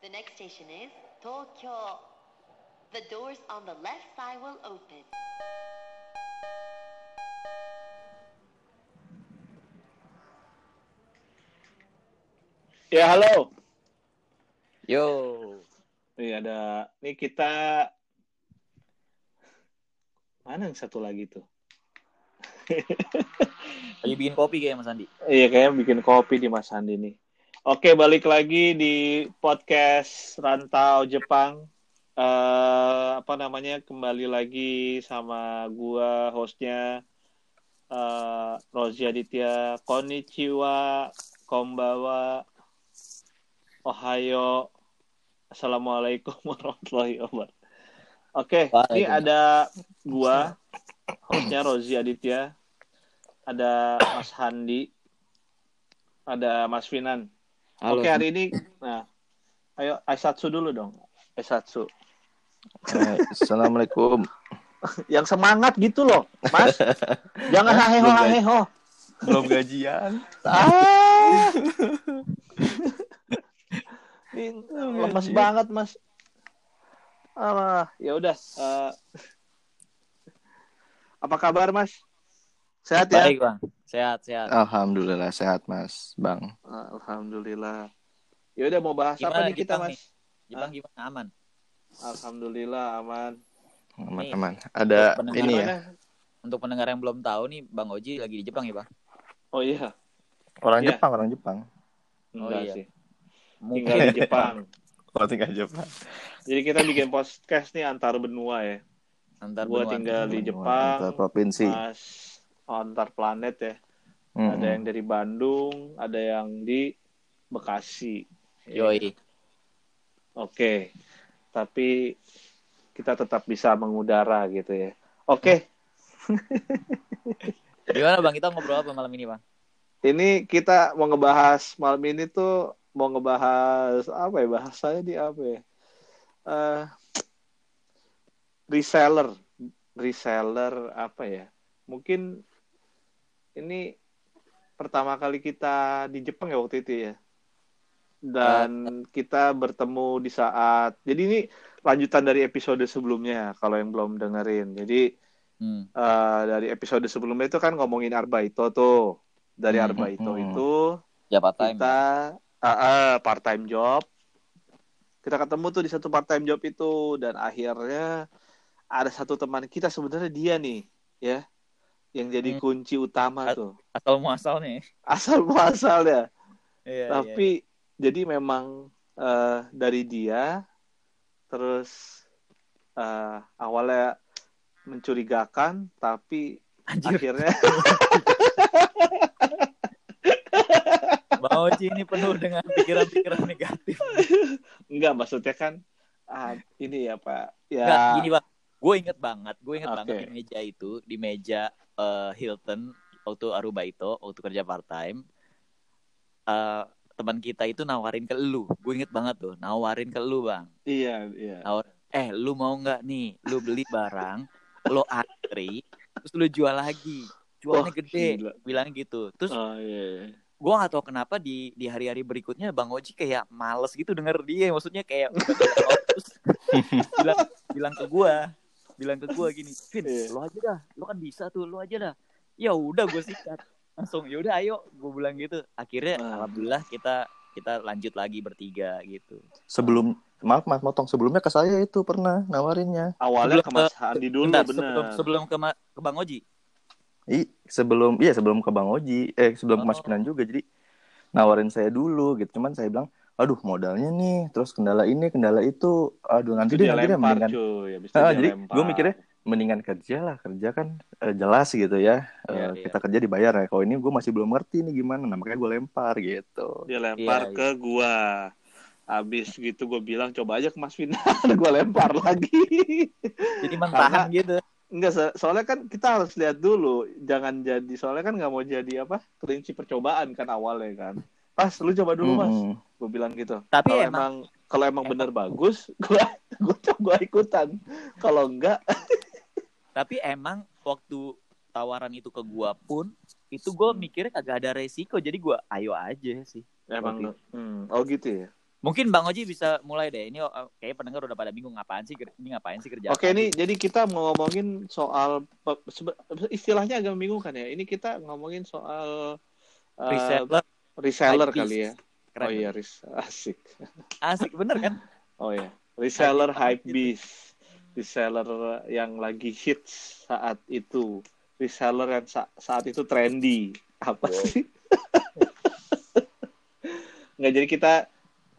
The next station is Tokyo. The doors on the left side will open. Ya halo. Yo. Nih ada, nih kita mana yang satu lagi tuh? Lagi bikin kopi kayak Mas Andi. Iya kayaknya bikin kopi di Mas Andi nih. Oke balik lagi di podcast Rantau Jepang. Eh apa namanya kembali lagi sama gua hostnya eh Rozi Aditya. Konnichiwa, Kombawa, Ohayo, Assalamualaikum warahmatullahi wabarakatuh. Oke, ini ada gua, hostnya Rozi Aditya, ada Mas Handi, ada Mas Finan. Halo. Oke, hari ini, nah, ayo Aisatsu dulu dong, Aisatsu. Eh, Assalamualaikum. Yang semangat gitu loh, Mas. Jangan haheho haheho. Belum gajian. Ah. Lemas banget, Mas. Ah, ya udah. eh, apa kabar, Mas? Sehat ya? Baik, Bang. Sehat, sehat. Alhamdulillah sehat Mas, Bang. Alhamdulillah. Ya udah mau bahas apa Gimana nih kita, Mas? Jepang gimana? Aman. Alhamdulillah aman. Aman-aman. Ada pendengar ini ya. Untuk pendengar yang belum tahu nih, Bang Oji lagi di Jepang ya, Bang? Oh iya, Orang Iya. Jepang, orang Jepang. enggak iya. sih. Tinggal di Jepang. Oh, tinggal Jepang. Jadi kita bikin podcast nih antar benua ya. Antar Gua benua. tinggal di Antar Jepang, provinsi. Mas oh, antar planet ya. Mm-mm. Ada yang dari Bandung, ada yang di Bekasi. Yoi. Oke. Tapi kita tetap bisa mengudara gitu ya. Oke, Gimana, Bang? Kita ngobrol apa malam ini, Bang? ini kita mau ngebahas malam ini tuh mau ngebahas apa ya bahasanya di apa ya? Eh, reseller, reseller apa ya? Mungkin ini pertama kali kita di Jepang ya waktu itu ya. Dan kita bertemu di saat jadi ini lanjutan dari episode sebelumnya kalau yang belum dengerin. Jadi Hmm. eh, dari episode sebelumnya itu kan ngomongin Arbaito tuh. Dari Hmm, Arbaito hmm. itu Ya, part time. kita ah, part time job. Kita ketemu tuh di satu part time job itu dan akhirnya ada satu teman kita sebenarnya dia nih ya yang jadi Hmm. kunci utama At- tuh. Asal muasal nih. Asal muasalnya. Iya, Tapi jadi memang eh, dari dia terus eh, awalnya mencurigakan tapi iya. Anjir, akhirnya Bang ini penuh dengan pikiran-pikiran negatif. enggak maksudnya kan ah, ini ya Pak ya Enggak, gini bang, gue inget banget, gue inget Oke. banget di meja itu, di meja eh, Hilton waktu Aruba itu, waktu kerja part time, eh, teman kita itu nawarin ke lu, gue inget banget tuh, nawarin ke lu bang, iya iya. Nawar, eh lu mau nggak nih, lu beli barang, lo antri, terus lu jual lagi, jualnya Wah, gede, gila. bilang gitu, terus oh iya, iya. gue gak tau kenapa di di hari-hari berikutnya bang Oji kayak males gitu denger dia. Maksudnya kayak terus bilang bilang ke gue bilang ke gue gini Vin Iya. lo aja dah lo kan bisa tuh lo aja dah ya udah gue sikat langsung ya udah ayo gue bilang gitu akhirnya Ah. alhamdulillah kita kita lanjut lagi bertiga gitu Sebelum maaf Mas motong sebelumnya ke saya itu pernah nawarinnya. awalnya Sebelum ke Mas Handi dulu Bentar, bener sebelum sebelum ke, Ma- ke bang Oji I, sebelum iya sebelum ke Bang Oji, eh sebelum ke Mas Oh. Pinan juga. Jadi nawarin saya dulu gitu. Cuman saya bilang, "Aduh, modalnya nih, terus kendala ini, kendala itu. Aduh, nanti dia nanti lempar mendingan cuy Ah, dia jadi gue mikirnya mendingan kerja lah kerja kan eh, jelas gitu ya. Eh, Iya, iya. kita kerja dibayar ya. Kalau ini gue masih belum ngerti nih gimana nah, makanya gue lempar gitu. Dia lempar Iya, ke gua. Abis gitu gue bilang coba aja ke Mas Finan gue lempar lagi. Jadi mentahan gitu. Enggak, so- soalnya kan kita harus lihat dulu Jangan jadi, soalnya kan nggak mau jadi apa Prinsip percobaan kan awalnya kan. Pas, lu coba dulu mas. Gue bilang gitu tapi Kalau emang kalau emang emang- bener bagus gue gue coba ikutan kalau enggak tapi emang waktu tawaran itu ke gua pun itu gue mikirnya kagak ada resiko jadi gua ayo aja sih emang hmm, oh gitu ya Mungkin Bang Oji bisa mulai deh. Ini oh, kayak pendengar udah pada bingung ngapain sih ini ngapain sih kerja. Oke, ini jadi kita mau ngomongin soal istilahnya agak membingungkan ya. Ini kita ngomongin soal uh, reseller reseller kali ya. Keren. Oh iya, res asik. Asik bener kan? Oh iya, reseller hype gitu. beast. Reseller yang lagi hits saat itu. Reseller yang sa- saat itu trendy. Apa Wow. sih? Nggak, jadi kita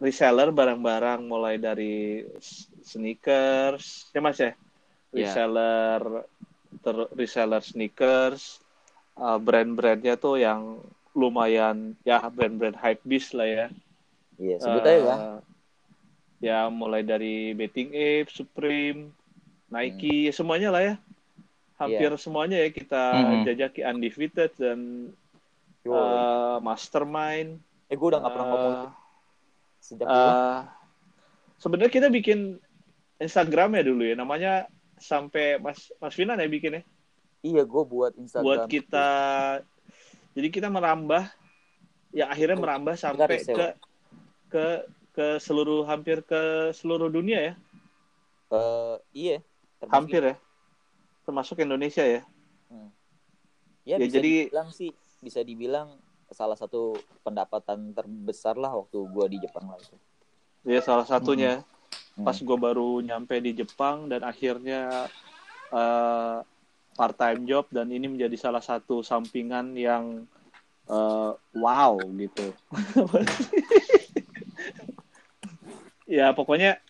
reseller barang-barang mulai dari sneakers, ya mas ya? Ya. Reseller, ter- reseller sneakers, uh, brand-brandnya tuh yang lumayan, ya brand-brand hype beast lah ya. Iya, sebut aja Bang. Eh, ya mulai dari Betting Ape, Supreme, Nike, ya semuanya lah ya. Hampir semuanya ya kita Mhm. jajaki Undefeated dan Yo. eh, Mastermind. eh gue udah gak pernah eh, ngomong sejak dulu. eh, Sebenarnya kita bikin Instagram ya dulu ya, namanya sampai Mas Mas Finan ya bikin ya, Iya, gue buat Instagram. buat kita. Jadi kita merambah, ya akhirnya merambah sampai ke ke ke seluruh hampir ke seluruh dunia ya. Eh, iya. termasuk- Hampir ya. Termasuk Indonesia ya. Ya, Ya, bisa jadi- dibilang sih, bisa dibilang salah satu pendapatan terbesar lah waktu gue di Jepang lah itu. Ya salah satunya Hmm. pas gue baru nyampe di Jepang dan akhirnya eh, part time job dan ini menjadi salah satu sampingan yang eh, wow gitu. ya pokoknya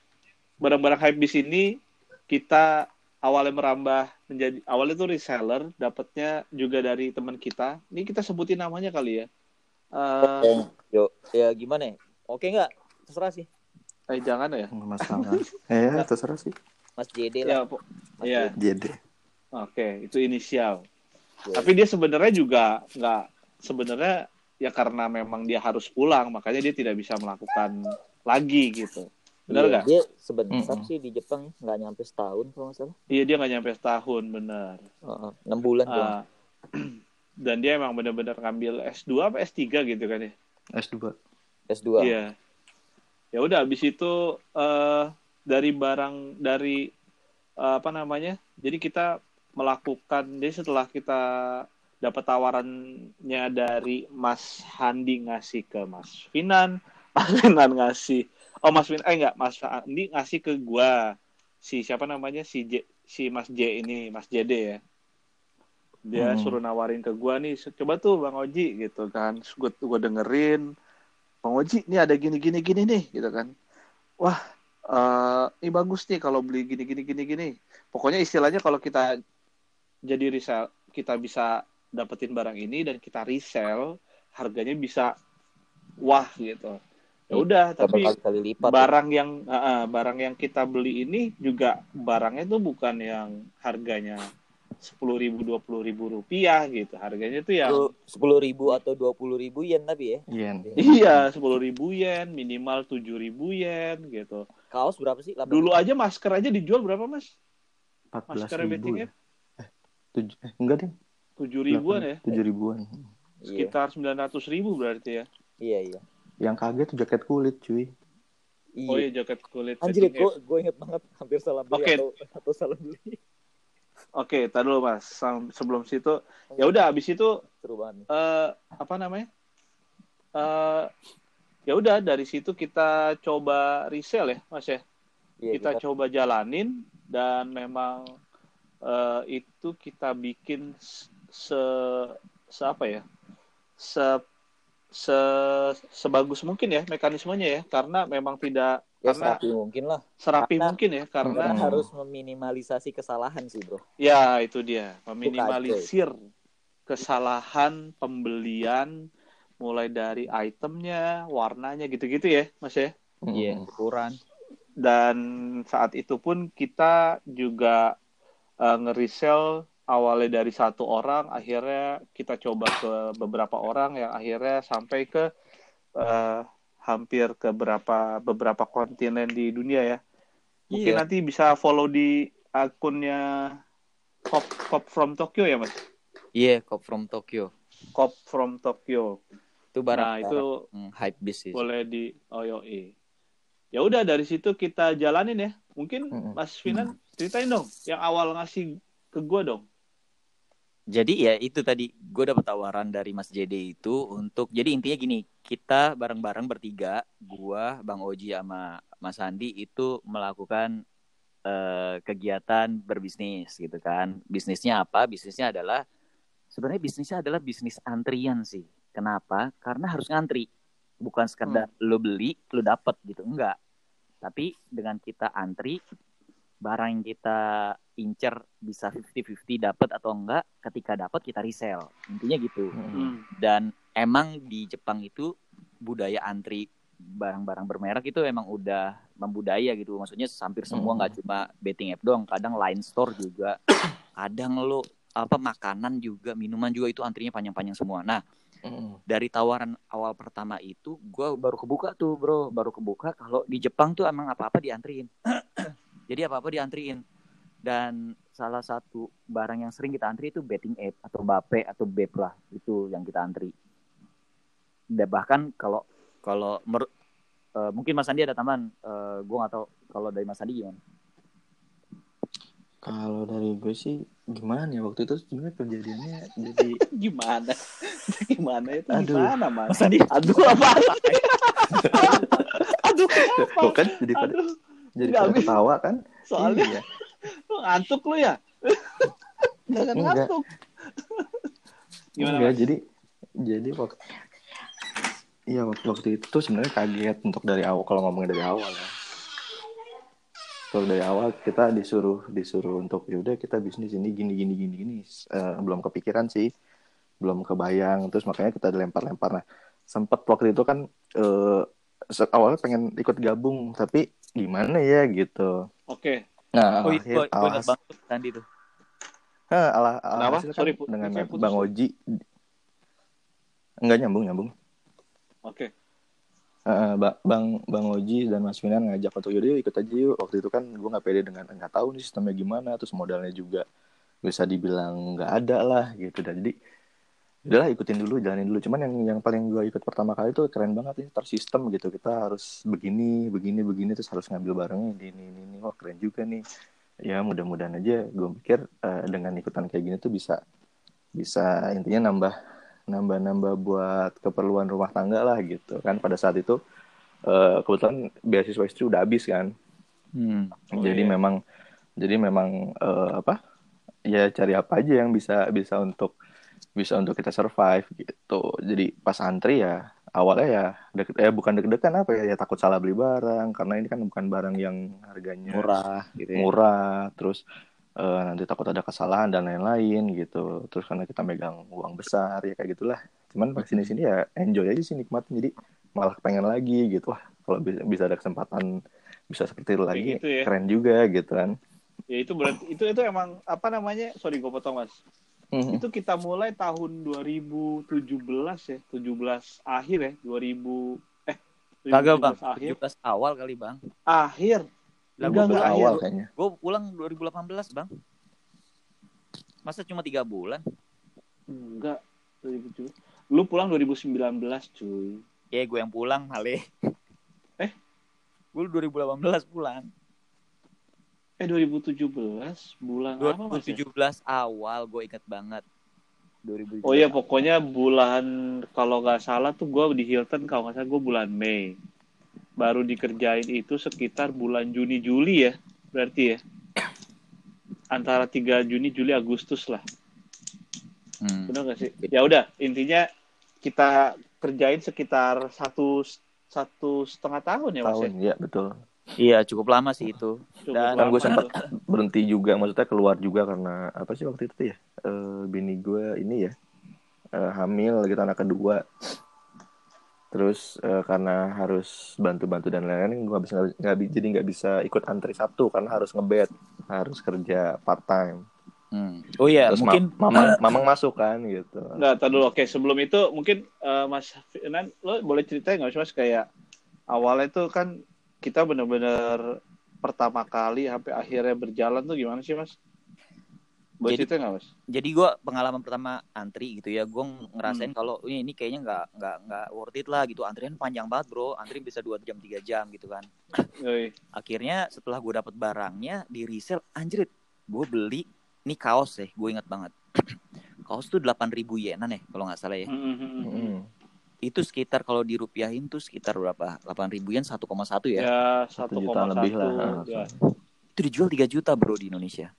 barang-barang hype di sini kita awalnya merambah menjadi awalnya itu reseller, dapatnya juga dari teman kita. Ini kita sebutin namanya kali ya. Eh, Yo, ya gimana ya? Oke nggak? Terserah sih. eh jangan ya. Nggak masalah. eh, terserah sih. Mas JD Ya, lah. po- Mas ya. JD. Oke, itu inisial. Yo. Tapi dia sebenarnya juga nggak sebenarnya ya karena memang dia harus pulang, makanya dia tidak bisa melakukan lagi gitu. Benar Iya, nggak? Dia sebentar Mm-mm. sih di Jepang nggak nyampe setahun kalau nggak salah. Iya dia nggak nyampe setahun, benar. Heeh, enam bulan doang. Ah, dan dia emang benar-benar ngambil S2 apa S3 gitu kan ya? S2. S2. Iya. Ya udah habis itu eh dari barang dari eh, apa namanya? Jadi kita melakukan jadi setelah kita dapat tawarannya dari Mas Handi ngasih ke Mas Finan, Mas Finan ngasih Oh Mas Finan eh enggak Mas Handi ngasih ke gua si siapa namanya si J, si Mas J ini Mas JD ya. Dia Hmm. suruh nawarin ke gua nih coba tuh Bang Oji gitu kan. Gue gua dengerin Bang Oji, ini ada gini gini gini nih, gitu kan. Wah, eh ini bagus nih kalau beli gini gini gini gini. Pokoknya istilahnya kalau kita jadi resell, kita bisa dapetin barang ini dan kita resell, harganya bisa wah gitu. Ya udah, Berapa tapi kali-kali lipat. ya? barang yang eh, eh, barang yang kita beli ini juga barangnya tuh bukan yang harganya sepuluh ribu dua puluh ribu rupiah gitu harganya tuh yang sepuluh ribu atau dua puluh ribu yen tapi ya. Yen. Iya, sepuluh ribu yen, minimal tujuh ribu yen gitu. Kaos berapa sih? 8 Dulu aja masker aja dijual berapa mas? 14 Masker ya. ya? Tujuh, eh, enggak deh. Tujuh ribuan ya? Tujuh ribuan. Iya, Sekitar sembilan ratus ribu berarti ya? iya, iya. Yang kaget tuh jaket kulit cuy. Oh Iya. iya jaket kulit. Anjir, gue gue inget banget hampir salah beli Oke. atau atau salah beli. Oke, tar dulu mas. Sebelum situ, ya udah abis itu Seru banget nih. eh apa namanya? Eh ya udah dari situ kita coba resell ya mas ya. Iya, kita coba jalanin dan memang eh, itu kita bikin se, se apa ya se se sebagus mungkin ya mekanismenya ya karena memang tidak ya karena serapi mungkin lah. serapi Karena- mungkin ya Karena Hmm. harus meminimalisasi kesalahan sih, Bro. ya itu dia meminimalisir kesalahan pembelian mulai dari itemnya warnanya gitu-gitu ya mas ya Iya, ukuran. dan saat itu pun kita juga eh, nge-resell awalnya dari satu orang akhirnya kita coba ke beberapa orang yang akhirnya sampai ke eh, hampir ke beberapa beberapa kontinen di dunia ya mungkin Iya. nanti bisa follow di akunnya Cop, Cop from Tokyo ya mas Iya, Cop from Tokyo. Cop from Tokyo Itu barang nah itu hmm, hype sih. boleh di oh yoi. ya udah dari situ kita jalanin ya. Mungkin. Mas Finan ceritain dong yang awal ngasih ke gua dong. Jadi ya itu tadi gue dapat tawaran dari Mas JD itu untuk jadi intinya gini kita bareng-bareng bertiga gua Bang Oji sama Mas Andi itu melakukan eh, kegiatan berbisnis gitu kan. Bisnisnya apa? Bisnisnya adalah sebenarnya bisnisnya adalah bisnis antrian sih. Kenapa? Karena harus ngantri. Bukan sekedar lo beli lo dapet gitu enggak. Tapi dengan kita antri barang yang kita incer bisa 50-50 dapat atau enggak ketika dapat kita resell intinya gitu. Hmm. dan emang di Jepang itu budaya antri barang-barang bermerek itu emang udah membudaya gitu maksudnya hampir semua Hmm. nggak cuma betting app doang kadang line store juga kadang lo apa makanan juga minuman juga itu antrinya panjang-panjang semua nah Mm-mm. dari tawaran awal pertama itu gue baru kebuka tuh bro baru kebuka kalau di Jepang tuh emang apa-apa diantriin jadi apa-apa diantriin dan salah satu barang yang sering kita antri itu betting app atau bape atau bep lah itu yang kita antri dan bahkan kalau kalau mer- eh, mungkin Mas Andi ada tambahan Eh, gue nggak tahu kalau dari Mas Andi gimana Kalau dari gue sih gimana ya waktu itu sebenarnya kejadiannya jadi Gimana? Gimana itu Aduh. gimana, Mas? Mas Andi Aduh apa? Aduh kenapa? Tuh kan jadi pada Aduh, jadi nggak ketawa kan? soalnya Iya. lu ngantuk lu ya? Jangan ngantuk. Gimana, Enggak, Mas? jadi jadi waktu Iya waktu waktu itu tuh sebenarnya kaget untuk dari awal kalau ngomongin dari awal ya. Kalau dari awal kita disuruh disuruh untuk yaudah kita bisnis ini gini gini gini gini Eh, belum kepikiran sih belum kebayang terus makanya kita dilempar-lempar nah sempet waktu itu kan se- awalnya pengen ikut gabung tapi gimana ya gitu Oke. nah oh iya gue ingat alhas- banget tuh Nah, ala, alhasil kan Sorry, Pu- dengan putus Bang. Oji enggak nyambung nyambung Oke. Eh, Ba- Bang Bang Oji dan Mas Minan ngajak untuk yaudah yuk ikut aja yuk. Waktu itu kan gue nggak pede dengan nggak tahu nih sistemnya gimana, terus modalnya juga bisa dibilang nggak ada lah gitu. Dan jadi udahlah ikutin dulu, jalanin dulu. Cuman yang yang paling gue ikut pertama kali itu keren banget ini tersistem gitu. Kita harus begini, begini, begini, terus harus ngambil barangnya ini, ini, ini, ini. Wah keren juga nih. Ya mudah-mudahan aja gue pikir eh, dengan ikutan kayak gini tuh bisa bisa intinya nambah nambah-nambah buat keperluan rumah tangga lah gitu kan pada saat itu eh, kebetulan beasiswa istri udah habis kan hmm. Oh, jadi iya. memang jadi memang eh, apa ya cari apa aja yang bisa bisa untuk bisa untuk kita survive gitu jadi pas antri ya awalnya ya deg eh bukan deg-degan apa ya, ya takut salah beli barang karena ini kan bukan barang yang harganya murah gitu ya. murah terus eh, nanti takut ada kesalahan dan lain-lain gitu terus karena kita megang uang besar ya kayak gitulah cuman pas sini sini ya enjoy aja sih nikmatin jadi malah pengen lagi gitu wah kalau bisa, bisa ada kesempatan bisa seperti itu lagi gitu ya. keren juga gitu kan Ya itu berarti itu itu emang apa namanya? Sorry gue potong, Mas. Mhm. Itu kita mulai tahun 2017 ya, 17 akhir ya, 2000 eh Kagak bang, 2017 akhir. 17 awal kali bang. Akhir. Enggak, enggak, awal akhir. kayaknya Gue pulang 2018 bang. Masa cuma tiga bulan? Enggak. 2017. Lu pulang 2019, cuy. Ya gue yang pulang Hale. Eh? Gue 2018 pulang. Eh 2017 bulan apa Mas? ya? 2017 awal gue inget banget. 2017. Oh iya pokoknya bulan kalau nggak salah tuh gue di Hilton kalau nggak salah gue bulan Mei baru dikerjain itu sekitar bulan Juni Juli ya berarti ya antara 3 Juni Juli Agustus lah Hmm. benar nggak sih ya udah intinya kita kerjain sekitar satu satu setengah tahun ya mas tahun ya ya betul Iya cukup lama sih itu. Cukup Dan- lama gue sempat berhenti juga maksudnya keluar juga karena apa sih waktu itu tuh ya Eh, bini gue ini ya eh, hamil gitu anak kedua terus eh, karena harus bantu-bantu dan lain-lain gue bisa nggak jadi nggak bisa ikut antri Sabtu karena harus ngebet harus kerja part time Hmm. Oh iya terus mungkin ma- mamang mamang masuk kan gitu Nggak, tar dulu. Oke, sebelum itu mungkin eh, Mas Finan, lo boleh ceritain nggak sih Mas kayak awalnya itu kan kita bener-bener pertama kali sampai akhirnya berjalan tuh gimana sih Mas? Buat Jadi- itu nggak mas? jadi gue pengalaman pertama antri gitu ya gue Hmm. ngerasain kalau ini, ini kayaknya nggak nggak nggak worth it lah gitu antrian panjang banget bro antri bisa dua jam tiga jam gitu kan Yoi. akhirnya setelah gue dapet barangnya di resell anjrit gue beli ini kaos ya gue ingat banget kaos tuh 8000 yenan ya kalau nggak salah ya Mm, mm, mm, mm. Itu sekitar kalau dirupiahin tuh sekitar berapa 8000 yen 1,1 ya Ya Satu satu juta koma lebih satu. lah. Ya. itu dijual 3 juta bro di Indonesia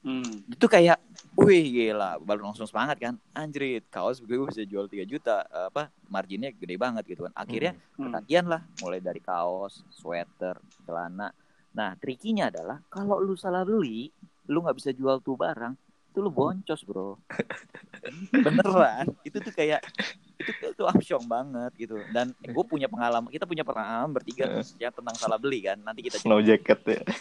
Hmm. itu kayak wih gila baru langsung semangat kan anjrit kaos gue bisa jual 3 juta apa marginnya gede banget gitu kan akhirnya Hmm. ketagihan lah mulai dari kaos sweater celana nah trikinya adalah kalau lu salah beli lu nggak bisa jual tuh barang itu lu boncos bro beneran itu tuh kayak itu itu amsyong banget gitu dan gue punya pengalaman kita punya pengalaman bertiga tuh, yang tentang salah beli kan nanti kita Snow jacket ya.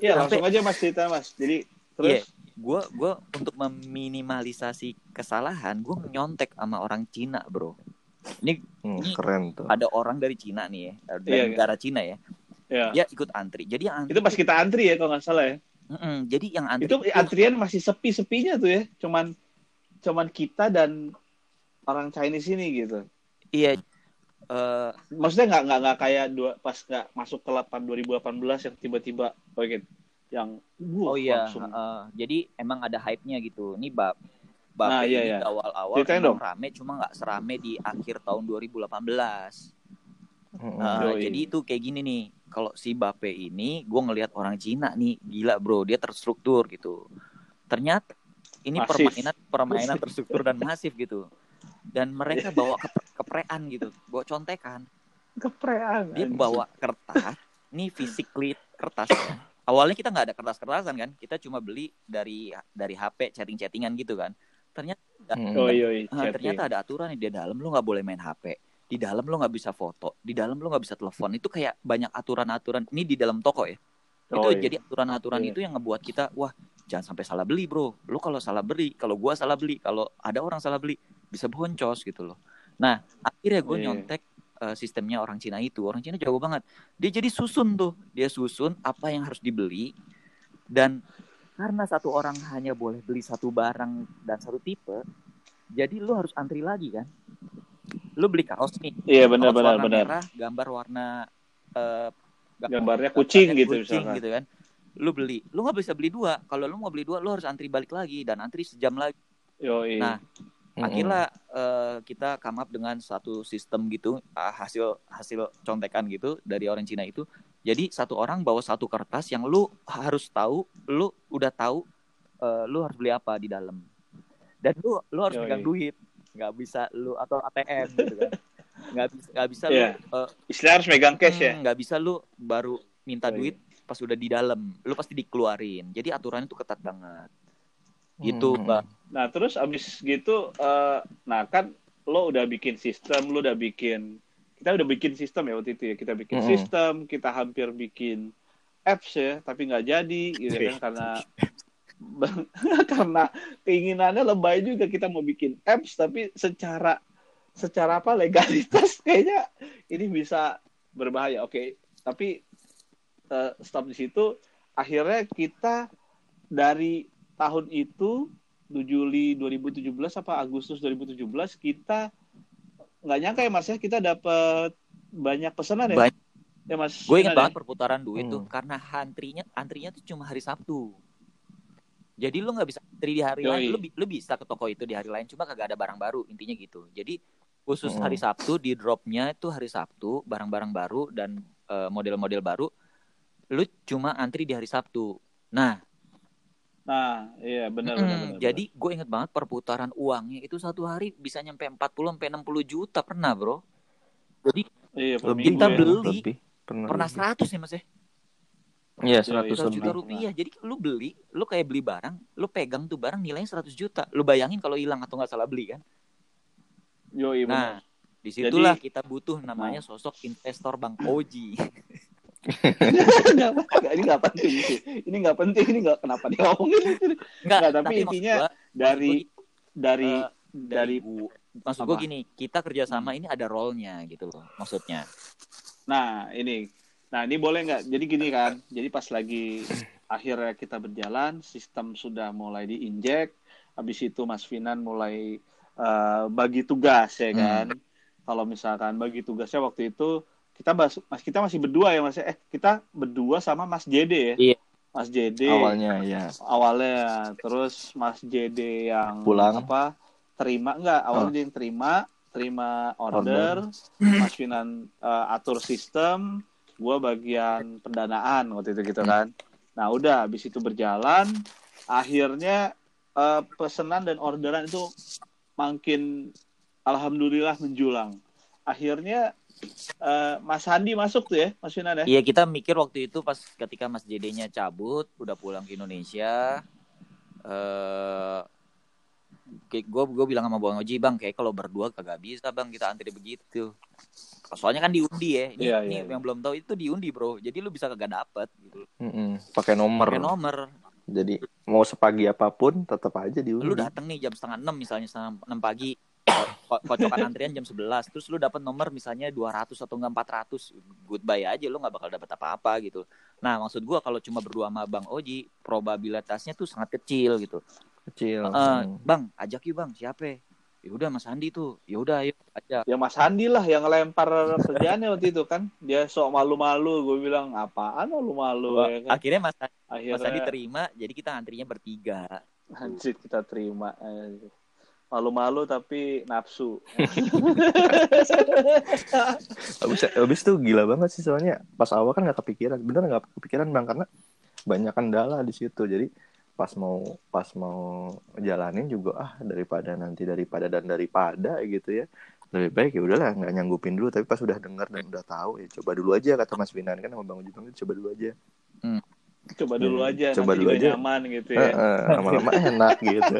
Iya Sampai- langsung aja mas cerita mas. Jadi Iya, terus gue gua untuk meminimalisasi kesalahan, gue nyontek sama orang Cina, bro. Ini Hmm, Ini- keren tuh. ada orang dari Cina nih ya, dari Iya, negara Cina ya. ya. Dia ikut antri. Jadi antri, Itu pas kita antri ya kalau nggak salah ya. Mm-mm, jadi yang antri Itu antrian masih sepi-sepinya tuh ya. Cuman cuman kita dan orang Chinese ini gitu. iya. eh, Maksudnya nggak nggak nggak kayak dua pas nggak masuk ke 8 2018 yang tiba-tiba oh, gitu, yang oh wuh, iya, langsung. eh, jadi emang ada hype-nya gitu. Ini bab bab Nah, iya, ini iya. di awal-awal emang dong. rame, cuma nggak serame di akhir tahun 2018. Mm-mm. Uh, Yoi. jadi itu kayak gini nih, kalau si Bape ini, gue ngelihat orang Cina nih, gila bro, dia terstruktur gitu. Ternyata ini Masif. permainan permainan terstruktur dan masif gitu. Dan mereka bawa kep- keprean gitu, bawa contekan. Keprean. Dia bawa kertas, nih physically kertas. Awalnya kita nggak ada kertas-kertasan kan, kita cuma beli dari dari HP chatting-chattingan gitu kan. Ternyata. Oh iya, iya, Ah, ternyata ada aturan nih di dalam lu nggak boleh main HP di dalam lu nggak bisa foto di dalam lu nggak bisa telepon. Itu kayak banyak aturan-aturan. Ini di dalam toko ya. Itu Oh, iya. jadi aturan-aturan Iya. itu yang ngebuat kita wah jangan sampai salah beli bro. Lu kalau salah beli kalau gua salah beli kalau ada orang salah beli bisa boncos gitu loh. Nah akhirnya gue Iya. nyontek eh, sistemnya orang Cina itu. Orang Cina jago banget. Dia jadi susun tuh. Dia susun apa yang harus dibeli dan karena satu orang hanya boleh beli satu barang dan satu tipe jadi lu harus antri lagi kan lu beli kaos nih Iya benar benar benar. merah gambar warna eh, Gambarnya kucing gitu kucing misalkan. gitu kan lu beli lu nggak bisa beli dua kalau lu mau beli dua lu harus antri balik lagi dan antri sejam lagi Yoi. Nah, Mm-mm. akhirnya eh, kita come up dengan satu sistem gitu ah, hasil hasil contekan gitu dari orang Cina itu jadi satu orang bawa satu kertas yang lu harus tahu lu udah tahu eh, lu harus beli apa di dalam dan lu lu harus Yoi. pegang duit nggak bisa lu atau ATM gitu kan nggak bisa nggak bisa Iya. lu eh, Istilah harus megang cash ya. hmm, nggak bisa lu baru minta Yoi. duit pas udah di dalam lu pasti dikeluarin jadi aturannya tuh ketat banget gitu Mm-mm. mbak Nah terus abis gitu, eh, nah kan lo udah bikin sistem, lo udah bikin, kita udah bikin sistem ya waktu itu ya, kita bikin Mm-mm. sistem, kita hampir bikin apps ya, tapi nggak jadi, gitu kan karena karena keinginannya lebay juga kita mau bikin apps, tapi secara secara apa legalitas kayaknya ini bisa berbahaya. Oke, tapi eh, stop di situ. Akhirnya kita dari tahun itu 7 Juli 2017 apa Agustus 2017 kita nggak nyangka ya Mas ya kita dapat banyak pesanan ya. Banyak. Ya Mas. Gue inget Sinan ya? banget perputaran duit tuh Hmm. karena antrinya antrinya tuh cuma hari Sabtu. Jadi lu nggak bisa antri di hari Yoi. lain. Lu, lu bisa ke toko itu di hari lain cuma kagak ada barang baru intinya gitu. Jadi khusus Hmm. hari Sabtu di dropnya itu hari Sabtu barang-barang baru dan eh, model-model baru. Lu cuma antri di hari Sabtu. Nah, Nah, iya benar mm, benar jadi gue inget banget perputaran uangnya itu satu hari bisa nyampe 40 sampai 60 juta pernah, Bro. Jadi iya, minggu Kita ya. beli. lebih pernah, pernah lebih. 100 ya, Mas ya? Iya. 100 100 lebih. juta rupiah. Jadi lu beli, lu kayak beli barang, lu pegang tuh barang nilainya 100 juta. Lu bayangin kalau hilang atau nggak salah beli kan? Yoi benar. Nah, di situlah Jadi- kita butuh namanya sosok investor Bang Oji. Ini nggak penting sih. Ini nggak penting, ini nggak kenapa diomongin. Enggak, Nggak, tapi maksud intinya gua- dari dari eh, dari dari gua- maksud gue gini, kita kerjasama ini ada role-nya gitu loh, maksudnya. Nah, ini. Nah, ini boleh nggak? Jadi gini kan. Jadi pas lagi akhirnya kita berjalan, sistem sudah mulai diinjek, habis itu Mas Finan mulai eh, bagi tugas ya Hmm. kan. Kalau misalkan bagi tugasnya waktu itu kita mas, mas kita masih berdua ya Mas eh kita berdua sama Mas JD ya. Iya. Mas JD Awalnya ya. awalnya terus Mas JD yang Pulang. apa terima enggak awalnya Oh. dia yang terima terima order, Mas Finan eh, atur sistem gua bagian pendanaan waktu itu gitu Hmm. kan nah udah habis itu berjalan akhirnya eh, pesanan dan orderan itu makin alhamdulillah menjulang akhirnya eh, Mas Handi masuk tuh ya Mas Finan ya Iya kita mikir waktu itu pas ketika Mas JD-nya cabut, udah pulang ke Indonesia, eh gue gue bilang sama Bang Oji bang kayak kalau berdua kagak bisa bang kita antri begitu. Soalnya kan diundi ya. Ini, Iya, ini iya, yang belum tahu itu diundi bro. Jadi lu bisa kagak dapet gitu. Mm-mm. Pakai nomor. Pakai nomor. Jadi mau sepagi apa pun tetap aja diundi. Lu datang nih jam setengah enam misalnya setengah enam pagi. ko- Kocokan antrian jam 11 Terus lu dapat nomor misalnya 200 atau enggak 400 Goodbye aja lu nggak bakal dapat apa-apa gitu Nah maksud gua kalau cuma berdua sama Bang Oji Probabilitasnya tuh sangat kecil gitu kecil. Mm. Bang ajak yuk bang siapa ya udah Mas Andi tuh. Ya udah ayo ajak ya Mas Handi lah yang ngelempar kerjaannya waktu itu kan. Dia sok malu-malu gue bilang apaan malu-malu ya kan? akhirnya Mas, Mas akhirnya. Andi terima jadi kita antrinya bertiga. Anjir kita terima Eh, malu-malu tapi nafsu. Abis, abis itu gila banget sih soalnya. Pas awal kan nggak kepikiran, bener nggak kepikiran bang? Karena banyak kendala di situ. Jadi pas mau pas mau jalanin juga ah daripada nanti daripada dan daripada gitu ya. Lebih baik ya udahlah nggak nyanggupin dulu. Tapi pas udah dengar dan udah tahu ya coba dulu aja kata Mas Binan. Kan sama Bang Uji Bang, coba dulu aja. Coba dulu Hmm, aja coba nanti dulu juga aja. nyaman gitu Eh, ya. Eh, lama-lama enak gitu.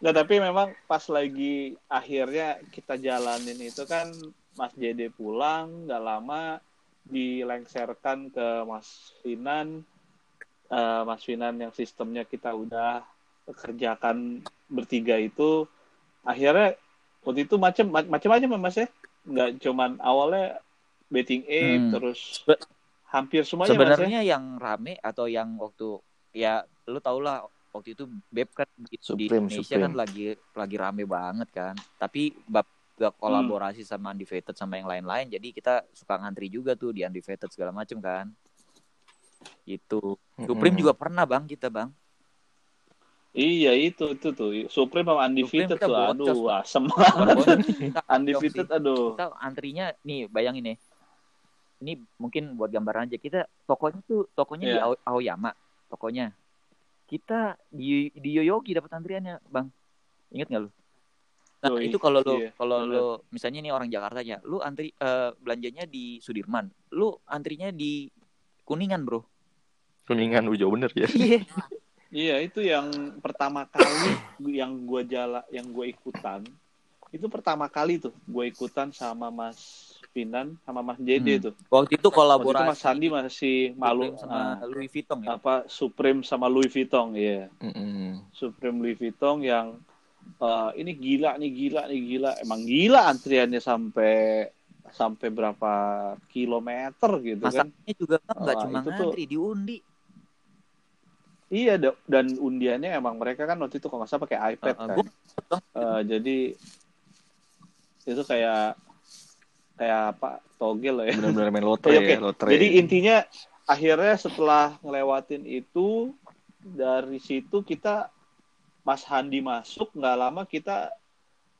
Nggak, tapi memang pas lagi akhirnya kita jalanin itu kan Mas JD pulang nggak lama dilengserkan ke Mas Finan Eh, Mas Finan yang sistemnya kita udah kerjakan bertiga itu akhirnya waktu itu macam macam-macam ya, Mas ya nggak cuman awalnya betting ape Hmm. terus Sebe- hampir semuanya Mas ya sebenarnya yang rame atau yang waktu ya lu tau lah waktu itu beb kan di, di Supreme, Indonesia Supreme. kan lagi lagi rame banget kan tapi bab gak Hmm. kolaborasi sama Undefeated sama yang lain-lain jadi kita suka ngantri juga tuh di Undefeated segala macem kan itu Supreme Mm-mm. juga pernah bang kita bang. Iya itu itu tuh. Supreme sama undefeated Supreme tuh aduh asem kita undefeated aduh. Kita antrinya nih bayangin nih. Ini mungkin buat gambaran aja. Kita tokonya tuh tokonya di Iya. Ao- Aoyama tokonya. Kita di di Yoyogi dapat antriannya bang. Inget nggak lu? Nah Yoi, itu kalau lu iya, kalau bener. lu misalnya nih orang Jakarta ya lu antri eh, belanjanya di Sudirman. Lu antrinya di Kuningan bro. Kuningan udah jauh bener ya. Iya. Iya itu yang pertama kali yang gua jala yang gua ikutan. Itu pertama kali tuh gua ikutan sama Mas Pinan sama Mas JD Hmm. tuh. Waktu itu waktu itu kolaborasi Mas Sandi masih malu Supreme sama ah, Louis Vuitton ya? apa Supreme sama Louis Vuitton iya. Mm-mm. Supreme Louis Vuitton yang eh, ini gila nih gila nih gila. Emang gila antriannya sampai sampai berapa kilometer gitu kan masaknya juga kan nggak Wah, cuma itu tuh- ngantri diundi Iya da- dan undiannya emang mereka kan waktu itu kalau nggak salah pakai iPad Uh, uh, kan. Eh, jadi itu kayak kayak apa togel ya. bener-bener main lotre Oke, oke. ya lotre Jadi intinya akhirnya setelah ngelewatin itu dari situ kita Mas Handi masuk nggak lama kita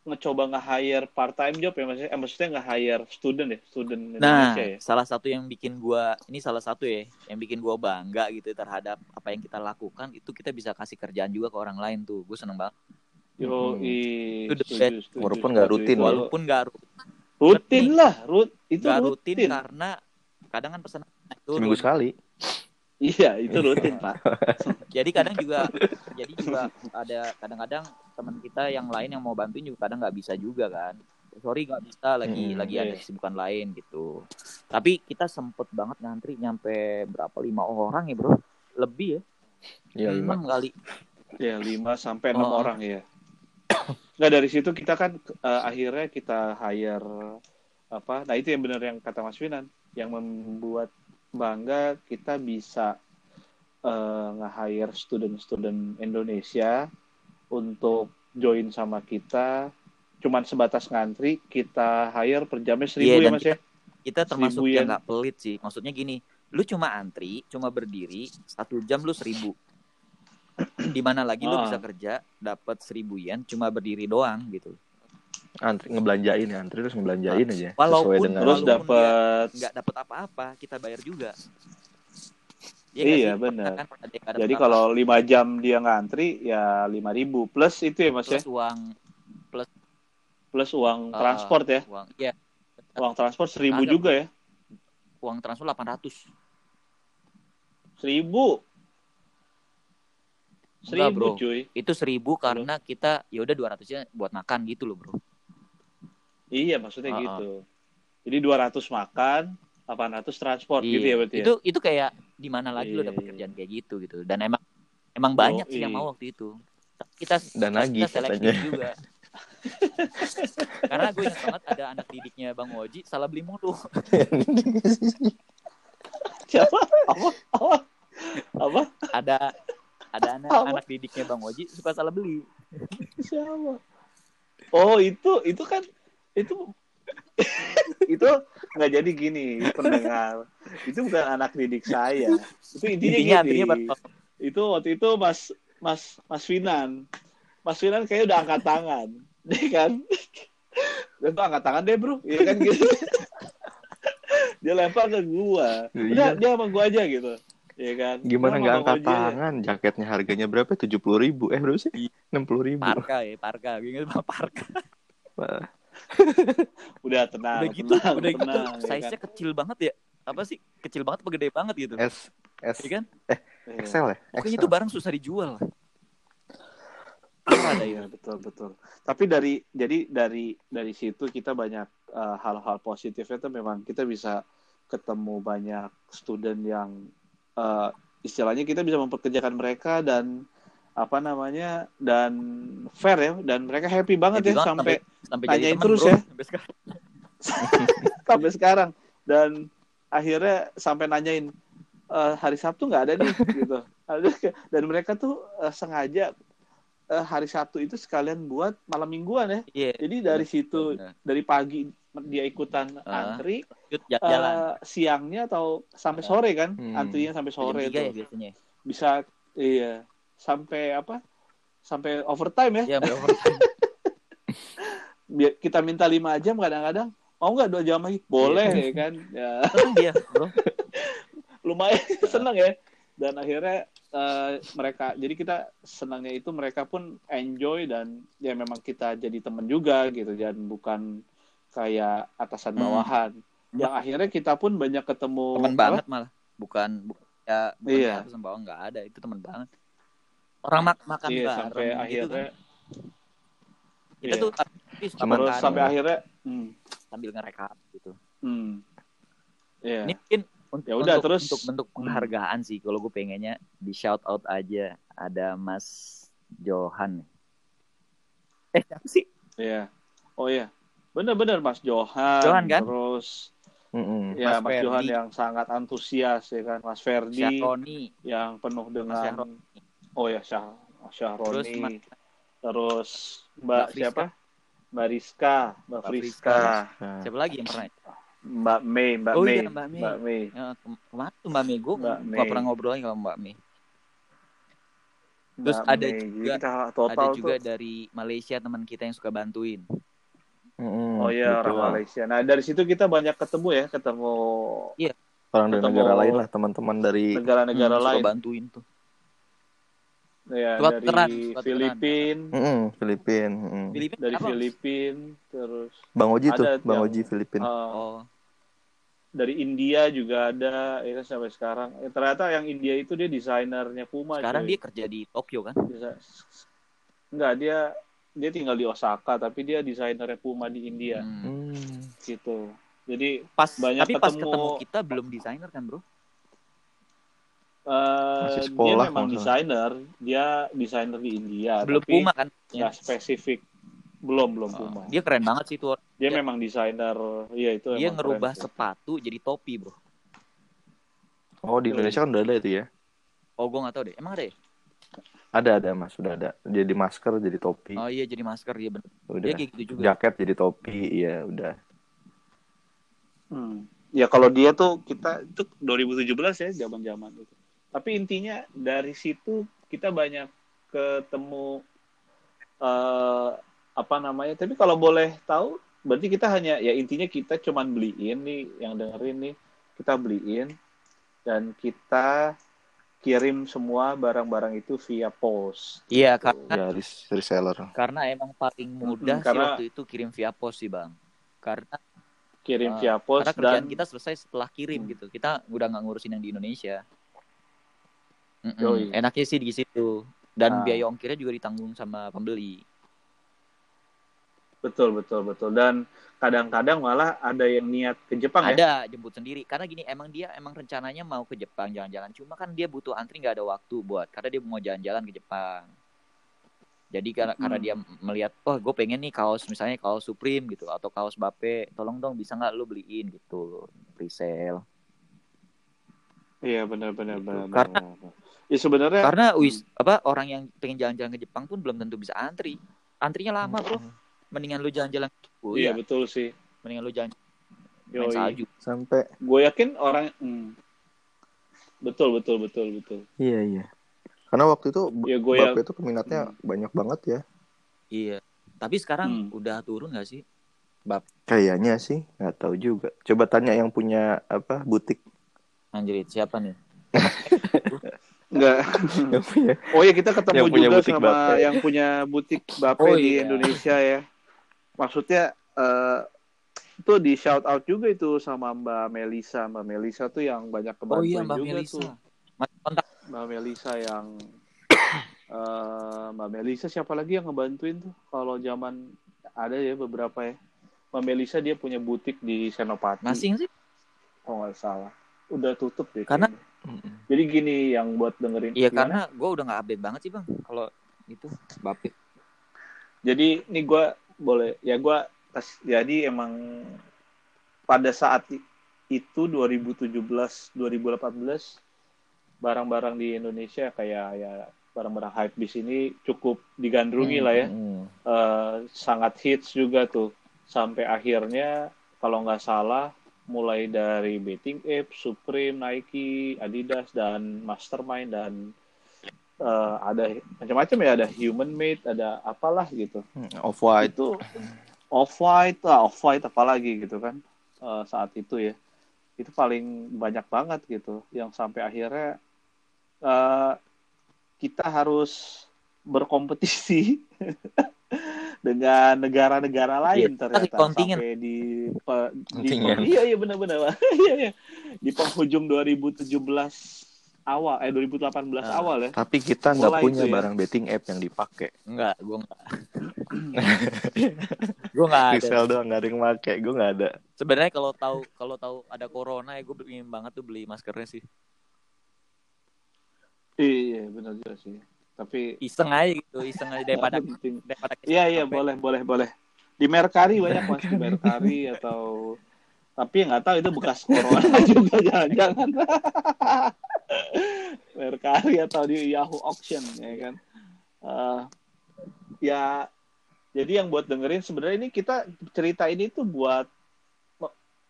ngecoba nge-hire part time job ya maksudnya eh, maksudnya nge-hire student ya student Nah, Indonesia ya. salah satu yang bikin gua ini salah satu ya, yang bikin gua bangga gitu terhadap apa yang kita lakukan itu kita bisa kasih kerjaan juga ke orang lain tuh. Gue seneng banget. Yo, Hmm. i, Itu the best. Walaupun nggak rutin ya. Walau- Walaupun gak rutin lah, rut itu nggak rutin. rutin, karena kadang kan turun. seminggu sekali Iya, itu rutin, Pak. Jadi kadang juga jadi juga ada kadang-kadang teman kita yang lain yang mau bantuin juga kadang nggak bisa juga kan. Sorry nggak bisa lagi Hmm, lagi iya. ada kesibukan lain gitu. Tapi kita sempet banget ngantri nyampe berapa lima orang ya bro? Lebih ya? Iya lima. Enam kali. Ya, 5 sampai 6 Oh. orang ya. Nggak dari situ kita kan eh, akhirnya kita hire apa? Nah, itu yang benar yang kata Mas Winan yang membuat bangga kita bisa eh, nge-hire student-student Indonesia untuk join sama kita. Cuman sebatas ngantri, kita hire per jamnya seribu Iya, ya mas ya. kita termasuk Seribu yang nggak pelit sih maksudnya gini lu cuma antri cuma berdiri satu jam lu seribu di mana lagi lu Ah. bisa kerja dapat seribu yen cuma berdiri doang gitu antri ngebelanjain ya antri terus ngebelanjain Ah, aja walaupun- sesuai dengan Terus dapat nggak dapat apa-apa kita bayar juga. Iya, Iya sih? benar. Kan Jadi dapat kalau lima jam dia ngantri ya lima ribu plus itu ya mas ya? Plus uang plus uang Ah, transport ya? uang ya uang transport seribu Kagak. juga ya? Uang transfer 800 seribu? Enggak, seribu bro. cuy. Itu seribu karena kita ya udah 200 nya buat makan gitu loh bro iya maksudnya Ah, ah. gitu jadi 200 makan 800 transport gitu ya Iya. berarti ya? itu itu kayak di mana lagi lo Iya, dapet iya. kerjaan kayak gitu gitu dan emang emang banyak sih Yoi. yang mau waktu itu Tapi kita Dan kita lagi seleksi katanya. juga karena gue ingat banget ada anak didiknya bang Oji salah beli mulu siapa apa apa apa ada ada anak Apa? anak didiknya bang Oji suka salah beli siapa oh itu itu kan itu itu nggak jadi gini pendengar. Itu bukan anak didik saya. Itu intinya, intinya gini. itu waktu itu mas mas mas Finan. Mas Finan kayak udah angkat tangan. Deh kan? Dan tuh angkat tangan deh bro. Iya kan? Gitu. Dia lempar ke gua. Udah Iya. dia sama gua aja gitu. Iya kan? Gimana nggak angkat aja. tangan? Jaketnya harganya berapa? tujuh puluh ribu. Eh berapa sih? Enam puluh ribu. Parka ya parka. Gue ingat parka udah tenang udah gitu tenang, udah gitu tenang, ya size nya kan? kecil banget ya apa sih kecil banget apa gede banget gitu S S Iya kan Iya. Excel ya pokoknya itu barang susah dijual Iya itu. betul betul. Tapi dari jadi dari dari situ kita banyak eh, hal-hal positifnya tuh memang kita bisa ketemu banyak student yang eh, istilahnya kita bisa memperkerjakan mereka dan apa namanya dan fair ya dan mereka happy banget Happy ya banget sampai sampai nanyain jadi teman, terus bro. ya. Sampai sekarang. sampai sekarang dan akhirnya sampai nanyain "Eh, hari Sabtu nggak ada nih gitu dan mereka tuh eh, sengaja eh, hari Sabtu itu sekalian buat malam mingguan ya Iya. jadi dari situ benar. dari pagi dia ikutan Ah. antri jalan. eh, siangnya atau sampai Ah. sore kan Hmm. antrinya sampai sore tiga ya biasanya. bisa iya sampai apa sampai overtime ya Ya, sampai overtime. Biar kita minta lima jam kadang-kadang mau nggak dua jam lagi boleh ya kan ya dia, bro. lumayan seneng ya dan akhirnya eh, mereka jadi kita senangnya itu mereka pun enjoy dan ya memang kita jadi teman juga gitu dan bukan kayak atasan Hmm. bawahan yang akhirnya kita pun banyak ketemu Temen apa? banget malah. Bukan bu- ya bukan Iya. iya. sama bawah nggak ada, itu temen banget. Orang mak makan iya bareng sampai gitu akhirnya kan. Kita iya. tuh terus makan sampai akhirnya hmm, sambil ngerekap gitu. hmm. Iya. Ini mungkin untuk, Ya udah, untuk, terus- untuk bentuk penghargaan sih kalau gue pengennya di shout out aja ada Mas Johan. Eh siapa sih? Iya. Oh iya. Bener-bener Mas Johan. Johan, kan? Terus Mm-mm. ya Mas Mas, Johan yang sangat antusias ya kan. Mas Ferdi yang penuh dengan Syahroni. Oh ya Syah Terus Syahroni. Mas- Terus Mbak, Mbak Friska. siapa? Mbak Rizka, Mbak Mbak Friska, Siapa lagi yang pernah? Mbak Mei, Mbak Oh Mei, iya, Mbak Mei. Mbak Mei. Ya, ke- ke mana tuh Mbak Mei? Gue Mbak nggak Mei. pernah ngobrol sama Mbak Mei. Terus Mbak ada Mei. Juga- kita total Ada juga tuh. dari Malaysia teman kita yang suka bantuin. mm-mm, Oh iya betul. orang Malaysia. Nah dari situ kita banyak ketemu ya, ketemu orang dari Ketemu- negara lain lah teman-teman dari negara-negara Hmm, suka lain. bantuin tuh. Ya, Suka dari tukeran. Filipin, Mm-mm, Filipin mm-mm. Filipina dari apa? Filipin, terus Bang Oji tuh Bang yang- Oji Filipin uh, Oh, dari India juga ada, ya kan sampai sekarang. Eh, ternyata yang India itu dia desainernya Puma. sekarang cuy. dia kerja di Tokyo kan? Bisa- Enggak, dia dia tinggal di Osaka, tapi dia desainernya Puma di India, Hmm. Hmm. gitu. Jadi Pas Banyak tapi pas ketemu- ketemu kita belum desainer kan, Bro? Eh, Masih dia sekolah, memang kalau nggak desainer, dia desainer di India, belum tapi Puma kan? nggak spesifik. Belum, belum Oh, Puma. dia keren banget sih tuh. Dia dia- memang desainer, iya itu Dia ngerubah keren sih. sepatu jadi topi, Bro. Oh di Indonesia kan udah ada itu ya. Oh, gue nggak tahu deh. Emang ada ya? Ada ada mas, sudah ada. Jadi masker, jadi topi, Oh iya, jadi masker ya bener. udah. Dia kayak gitu juga. Jaket jadi topi, iya udah. Hmm. Ya kalau dia tuh kita itu 2017 ya zaman-zaman itu. Tapi intinya dari situ kita banyak ketemu eh apa namanya? Tapi kalau boleh tahu, berarti kita hanya ya intinya kita cuman beliin nih yang dengerin nih kita beliin dan kita kirim semua barang-barang itu via pos. Iya, karena Ya res- reseller. karena emang paling mudah sih karena- waktu itu kirim via pos sih, Bang. Karena Kirim Ah, via pos karena kerjaan dan kita selesai setelah kirim Hmm. gitu. Kita udah nggak ngurusin yang di Indonesia. Mm-mm. Yoi. Enaknya sih di situ. Dan Ah. biaya ongkirnya juga ditanggung sama pembeli. betul betul betul dan kadang-kadang malah ada yang niat ke Jepang ya. Ada jemput sendiri. Karena gini, emang dia emang rencananya mau ke Jepang jalan-jalan. Cuma kan dia butuh antri nggak ada waktu buat. Karena dia mau jalan-jalan ke Jepang. Jadi karena, karena Hmm. dia melihat, oh gue pengen nih kaos misalnya kaos Supreme gitu atau kaos Bape, tolong dong bisa nggak lu beliin gitu, resell. Iya benar benar Gitu. benar. Karena- benar, benar. Ya sebenarnya Karena wis apa orang yang pengen jalan-jalan ke Jepang pun belum tentu bisa antri. Antrinya lama bro. Mendingan lu jalan-jalan. Oh, iya iya. betul sih. Mendingan lu jalan main salju. Sampai Gue yakin orang hmm. betul betul betul betul. iya iya. Karena waktu itu Ya gue Bapak ya itu peminatnya Hmm. banyak banget ya. Iya. Tapi sekarang Hmm. udah turun gak sih? Kayaknya sih, nggak tahu juga. Coba tanya yang punya apa butik. Anjrit, siapa nih? enggak. Yang punya. Oh ya kita ketemu Yang punya juga butik sama Bape. yang punya butik Bape Oh, di iya. Indonesia ya. Maksudnya eh itu di shout out juga itu sama Mbak Melisa. Mbak Melisa tuh yang banyak Oh kebantuin iya Mbak juga Melisa. tuh. Kontak Mbak Melisa yang eh Mbak Melisa siapa lagi yang ngebantuin tuh kalau zaman ada ya beberapa ya. Mbak Melisa dia punya butik di Senopati. masih nggak sih? kalau nggak salah. Udah tutup deh. Karena- kayaknya. Jadi gini yang buat dengerin. Iya karena gue udah nggak update banget sih bang. Kalau itu Bape. Jadi ini gue boleh ya gue jadi emang pada saat itu 2017 2018 barang-barang di Indonesia kayak ya barang-barang hype di sini cukup digandrungi lah ya Hmm. Eh, sangat hits juga tuh sampai akhirnya kalau nggak salah mulai dari betting app, Supreme, Nike, Adidas dan Mastermind dan eh, ada macam-macam ya. Ada human made, ada apalah gitu. Off white. itu off white lah off white apalagi gitu kan eh, saat itu ya. Itu paling banyak banget gitu. Yang sampai akhirnya eh, kita harus berkompetisi dengan negara-negara lain Iya, ternyata tapi kontingen. sampai di pe- di iya iya benar-benar iya iya di penghujung 2017 awal eh 2018 Ah. awal ya Tapi kita nggak punya ya. barang betting app yang dipakai. Enggak, gue enggak. gue enggak ada. Resell doang nggak ada yang pakai. Gue nggak ada. Sebenarnya kalau tahu kalau tahu ada corona ya gue ingin banget tuh beli maskernya sih. iya benar juga sih tapi Iseng aja gitu, iseng aja daripada daripada Iya iya boleh boleh boleh. Di Mercari banyak mas di Mercari atau tapi nggak tahu itu bekas corona juga jangan-jangan. Mercari atau di Yahoo Auction ya kan. Eh, ya jadi yang buat dengerin sebenarnya ini kita cerita ini tuh buat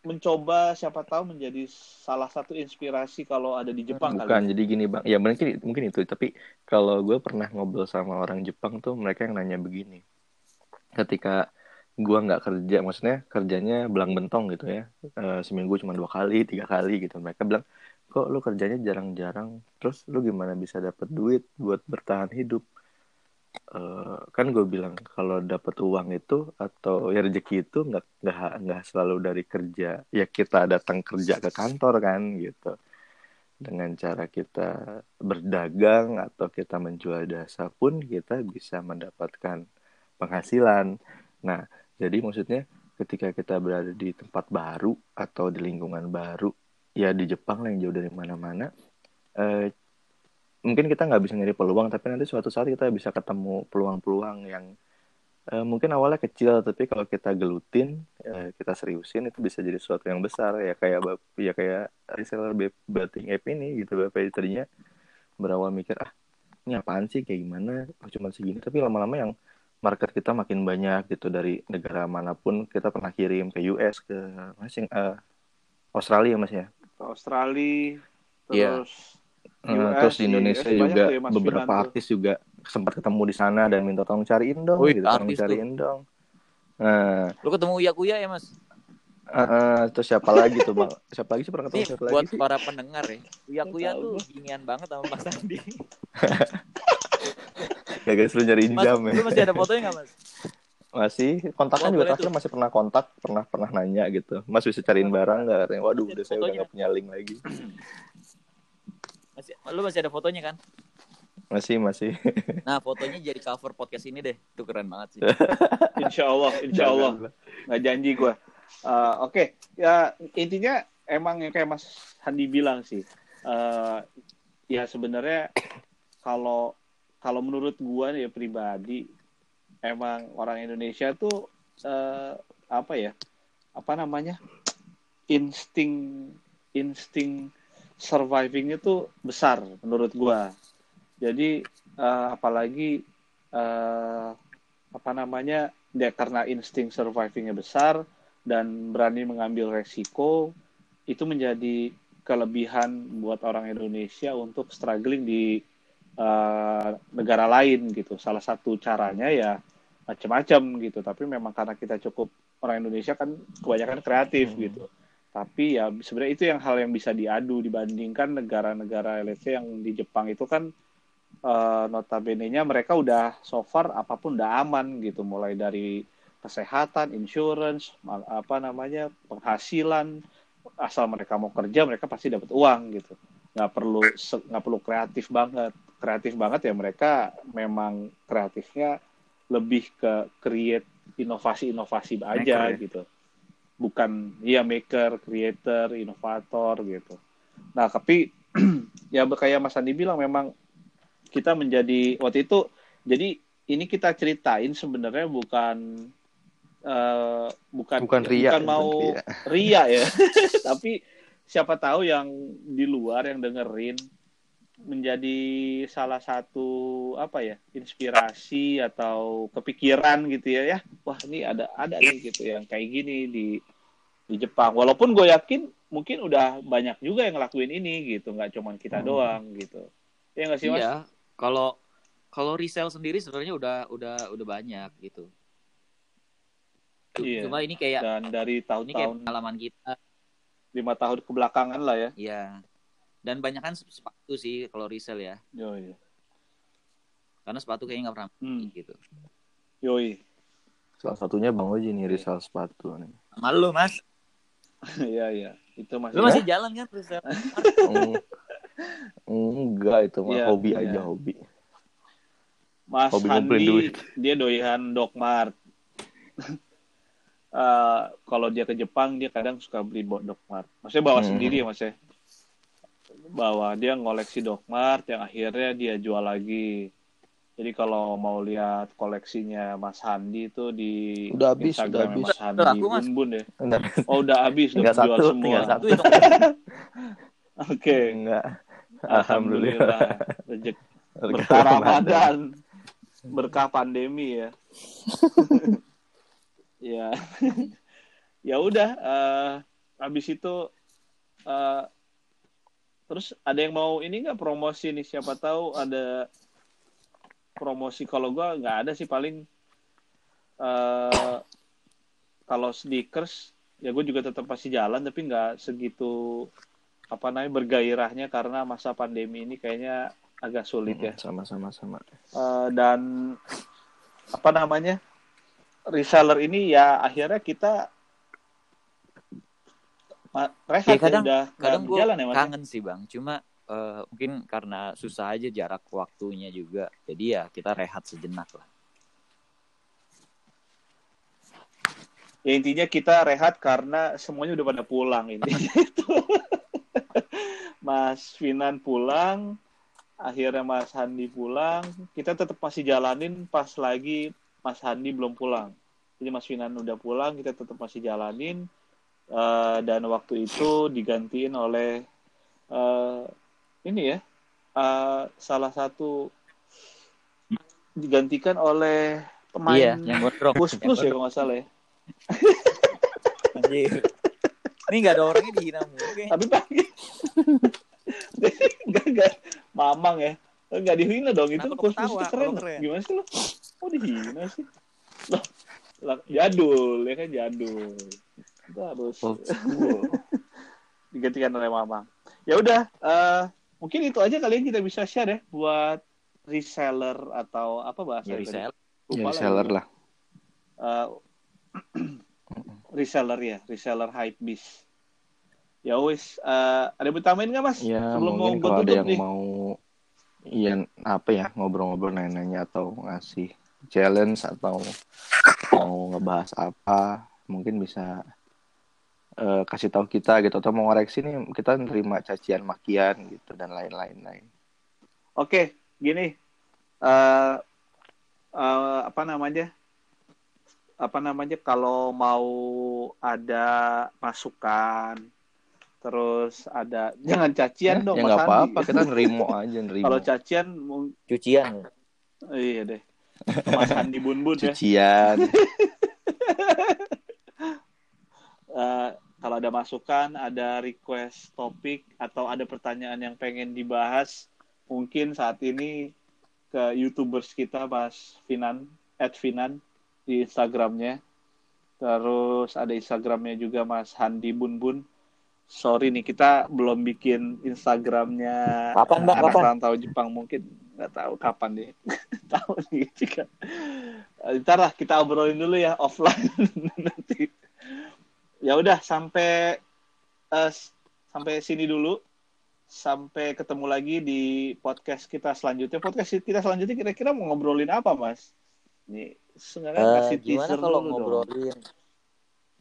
mencoba siapa tahu menjadi salah satu inspirasi kalau ada di Jepang Bukan, kali. jadi gini bang. Ya mungkin mungkin itu. Tapi kalau gue pernah ngobrol sama orang Jepang tuh mereka yang nanya begini. Ketika gue nggak kerja, maksudnya kerjanya belang bentong gitu ya. Eh, seminggu cuma dua kali, tiga kali gitu. Mereka bilang, kok lu kerjanya jarang-jarang. Terus lu gimana bisa dapat duit buat bertahan hidup? Eh, kan gue bilang kalau dapat uang itu atau ya rezeki itu nggak nggak nggak selalu dari kerja. Ya kita datang kerja ke kantor kan gitu. Dengan cara kita berdagang atau kita menjual jasa pun kita bisa mendapatkan penghasilan. Nah jadi maksudnya ketika kita berada di tempat baru atau di lingkungan baru ya di Jepang lah yang jauh dari mana-mana eh, mungkin kita nggak bisa nyari peluang tapi nanti suatu saat kita bisa ketemu peluang-peluang yang eh, mungkin awalnya kecil tapi kalau kita gelutin eh, kita seriusin itu bisa jadi sesuatu yang besar. Ya kayak ya kayak reseller be- betting app ini gitu bapak tadinya berawal mikir ah ini apaan sih? Kayak gimana? Oh, cuma segini. Tapi lama-lama yang market kita makin banyak gitu dari negara mana pun kita pernah kirim ke US ke masing eh, Australia mas ya. Australia, Iya. terus Eh, US, terus di Indonesia US banyak juga tuh ya, Mas beberapa Finan tuh. artis juga sempat ketemu di sana dan minta tolong cariin dong Wih, gitu tolong artis tuh. cariin dong nah Lu ketemu Uya Kuya ya mas? eh, eh, terus siapa lagi tuh bang siapa lagi sih pernah ketemu Nih siapa buat lagi sih para pendengar ya. Uya Kuya tuh ginian banget sama Mas Andi. gak guys lu nyariin Mas, jam ya lu masih ada fotonya nggak mas? masih kontaknya Oh, juga terakhir tuh. masih pernah kontak pernah pernah nanya gitu mas bisa cariin barang nggak katanya waduh udah saya udah nggak punya link lagi Masih, lu masih ada fotonya kan? masih masih Nah fotonya jadi cover podcast ini deh. Itu keren banget sih. Insya Allah, Insya Allah. Nggak janji gue. Eh, Oke, ya intinya emang yang kayak Mas Handi bilang sih. Eh, ya sebenarnya kalau kalau menurut gue nih ya pribadi, emang orang Indonesia tuh eh, apa ya? Apa namanya? Insting insting survivingnya tuh besar menurut gue. Jadi eh, apalagi eh, apa namanya? dia karena insting survivingnya besar dan berani mengambil resiko itu menjadi kelebihan buat orang Indonesia untuk struggling di uh, negara lain gitu. Salah satu caranya ya macam-macam gitu. Tapi memang karena kita cukup orang Indonesia kan kebanyakan kreatif Hmm. gitu. Tapi ya sebenarnya itu yang hal yang bisa diadu dibandingkan negara-negara let's say yang di Jepang itu kan eh, notabene-nya mereka udah so far apa pun udah aman gitu. Mulai dari kesehatan, insurance, apa namanya penghasilan. Asal mereka mau kerja mereka pasti dapat uang gitu. Nggak perlu nggak perlu kreatif banget. Kreatif banget ya mereka memang kreatifnya lebih ke create inovasi-inovasi aja Maker ya? gitu bukan iya maker creator inovator gitu. Nah tapi ya kayak Mas Andi bilang memang kita menjadi waktu itu jadi ini kita ceritain sebenarnya bukan eh, bukan bukan ria bukan mau ria. ria ya. Tapi siapa tahu yang di luar yang dengerin menjadi salah satu apa ya inspirasi atau kepikiran gitu ya ya ini ada ada nih gitu yang kayak gini di di Jepang walaupun gue yakin mungkin udah banyak juga yang ngelakuin ini gitu nggak cuman kita Hmm. doang gitu ya nggak sih mas Iya. Kalau kalau resell sendiri sebenarnya udah udah udah banyak gitu. Iya. Cuma ini kayak dan dari ini kayak pengalaman kita. lima tahun kebelakangan lah ya Iya. Dan banyak kan sepatu sih kalau resell ya. yoi Karena sepatu kayaknya nggak pernah Hmm. gitu. yoi salah satunya bang Oji nih risal sepatu nih Malu mas. iya iya itu masih Lu masih jalan kan resell? Mm, enggak itu mah Iya, hobi iya. aja hobi Mas Hobi Handi duit. dia doyan Dokmart. Eh, kalau dia ke Jepang dia kadang suka beli buat Dokmart. Maksudnya bawa Hmm. sendiri ya Mas ya. Bawa dia ngoleksi Dokmart yang akhirnya dia jual lagi. Jadi kalau mau lihat koleksinya Mas Handi itu di Udah habis, Instagram udah habis. Mas Handi Udah laku, Mas. Bun ya. enggak Oh udah habis, udah Tinggal jual satu, semua. tinggal Satu itu Oke. enggak Alhamdulillah. Rezeki berkah Ramadan, berkah pandemi ya. ya, ya udah. eh, habis itu, eh, terus ada yang mau ini nggak promosi nih? Siapa tahu ada promosi. Kalau gua nggak ada sih paling. eh, kalau sneakers, ya gue juga tetap pasti jalan, tapi nggak segitu apa namanya bergairahnya karena masa pandemi ini kayaknya agak sulit ya. sama sama sama Eh, dan apa namanya reseller ini ya akhirnya kita ma- rehat Ya, ya, kadang- udah kadang gue ya kangen sih bang cuma eh, mungkin karena susah aja jarak waktunya juga jadi ya kita rehat sejenak lah Ya intinya kita rehat karena semuanya udah pada pulang intinya itu. Mas Finan pulang, akhirnya Mas Handi pulang, kita tetap masih jalanin pas lagi Mas Handi belum pulang. Jadi Mas Finan udah pulang, kita tetap masih jalanin. Eh, dan waktu itu digantiin oleh eh, ini ya, eh, salah satu digantikan oleh pemain Iya, yang gondrong. Plus Plus ya kalau nggak salah ya. Anjir. Ini nggak ada orangnya dihina mulu kayaknya. Tapi pagi enggak enggak mamang ya. Enggak dihina dong itu Plus Plus itu keren. keren? Gimana sih lo? Oh dihina sih. Loh, lah, jadul ya kan jadul. Itu harus Old digantikan oleh mamang. Ya udah, eh, mungkin itu aja kali yang kita bisa share ya buat reseller atau apa bahasa Ya, resell. Ya, reseller lah. Eh, reseller ya, reseller hype beast. Ya wis, eh, ada yang bertambahin nggak mas? Ya, Sebelum mau kalau ada tutup yang nih. mau iya apa ya ngobrol-ngobrol nanya-nanya atau ngasih challenge atau mau ngebahas apa, mungkin bisa eh, kasih tahu kita gitu atau mau ngoreksi nih kita nerima cacian makian gitu dan lain-lain lain. Oke, gini, eh eh, apa namanya? Apa namanya? Kalau mau ada masukan, terus ada jangan cacian Ya, dong, ya Mas apa-apa kita nerimo aja nerimo. Kalau cacian, mung- Cucian. iya deh, Mas Andi Bun Bun ya. Cucian. Eh, kalau ada masukan, ada request topik atau ada pertanyaan yang pengen dibahas, mungkin saat ini ke youtubers kita Mas Finan, at Finan di Instagramnya. Terus ada Instagramnya juga Mas Handi Bun Bun. Sorry nih kita belum bikin Instagramnya Kapan, Mbak? anak Kapan? rantau Jepang mungkin nggak tahu kapan deh. tahu nih jika. Ntar lah kita obrolin dulu ya offline nanti. Ya udah sampai eh, sampai sini dulu. Sampai ketemu lagi di podcast kita selanjutnya. Podcast kita selanjutnya kira-kira mau ngobrolin apa, Mas? Ini sebenarnya Eh, kasih gimana teaser kalau dulu dong. ngobrolin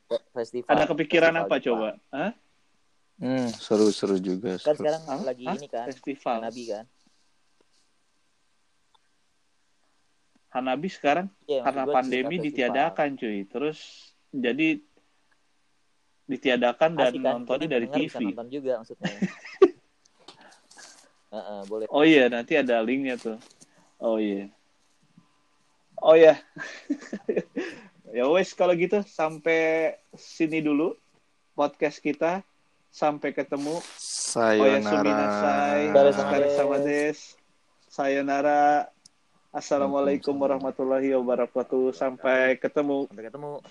fe- festival? Ada kepikiran festival apa Jepang? coba? Hah? Hmm, seru-seru juga. Kan seru. sekarang Hah? lagi Hah? ini kan, Festival. Hanabi kan. Hanabi sekarang Iya, karena pandemi festival. ditiadakan, cuy. Terus jadi ditiadakan dan Asik kan? nontonnya Jadi dari pendengar bisa TV. nonton juga maksudnya. Heeh, boleh. Oh iya, nanti ada linknya tuh. Oh iya. Oh iya. ya wes kalau gitu sampai sini dulu podcast kita. Sampai ketemu. Oyasumi nasai. Sayonara. Otsukare des. Sayonara. Assalamualaikum warahmatullahi wabarakatuh. Sampai ketemu. Sampai ketemu.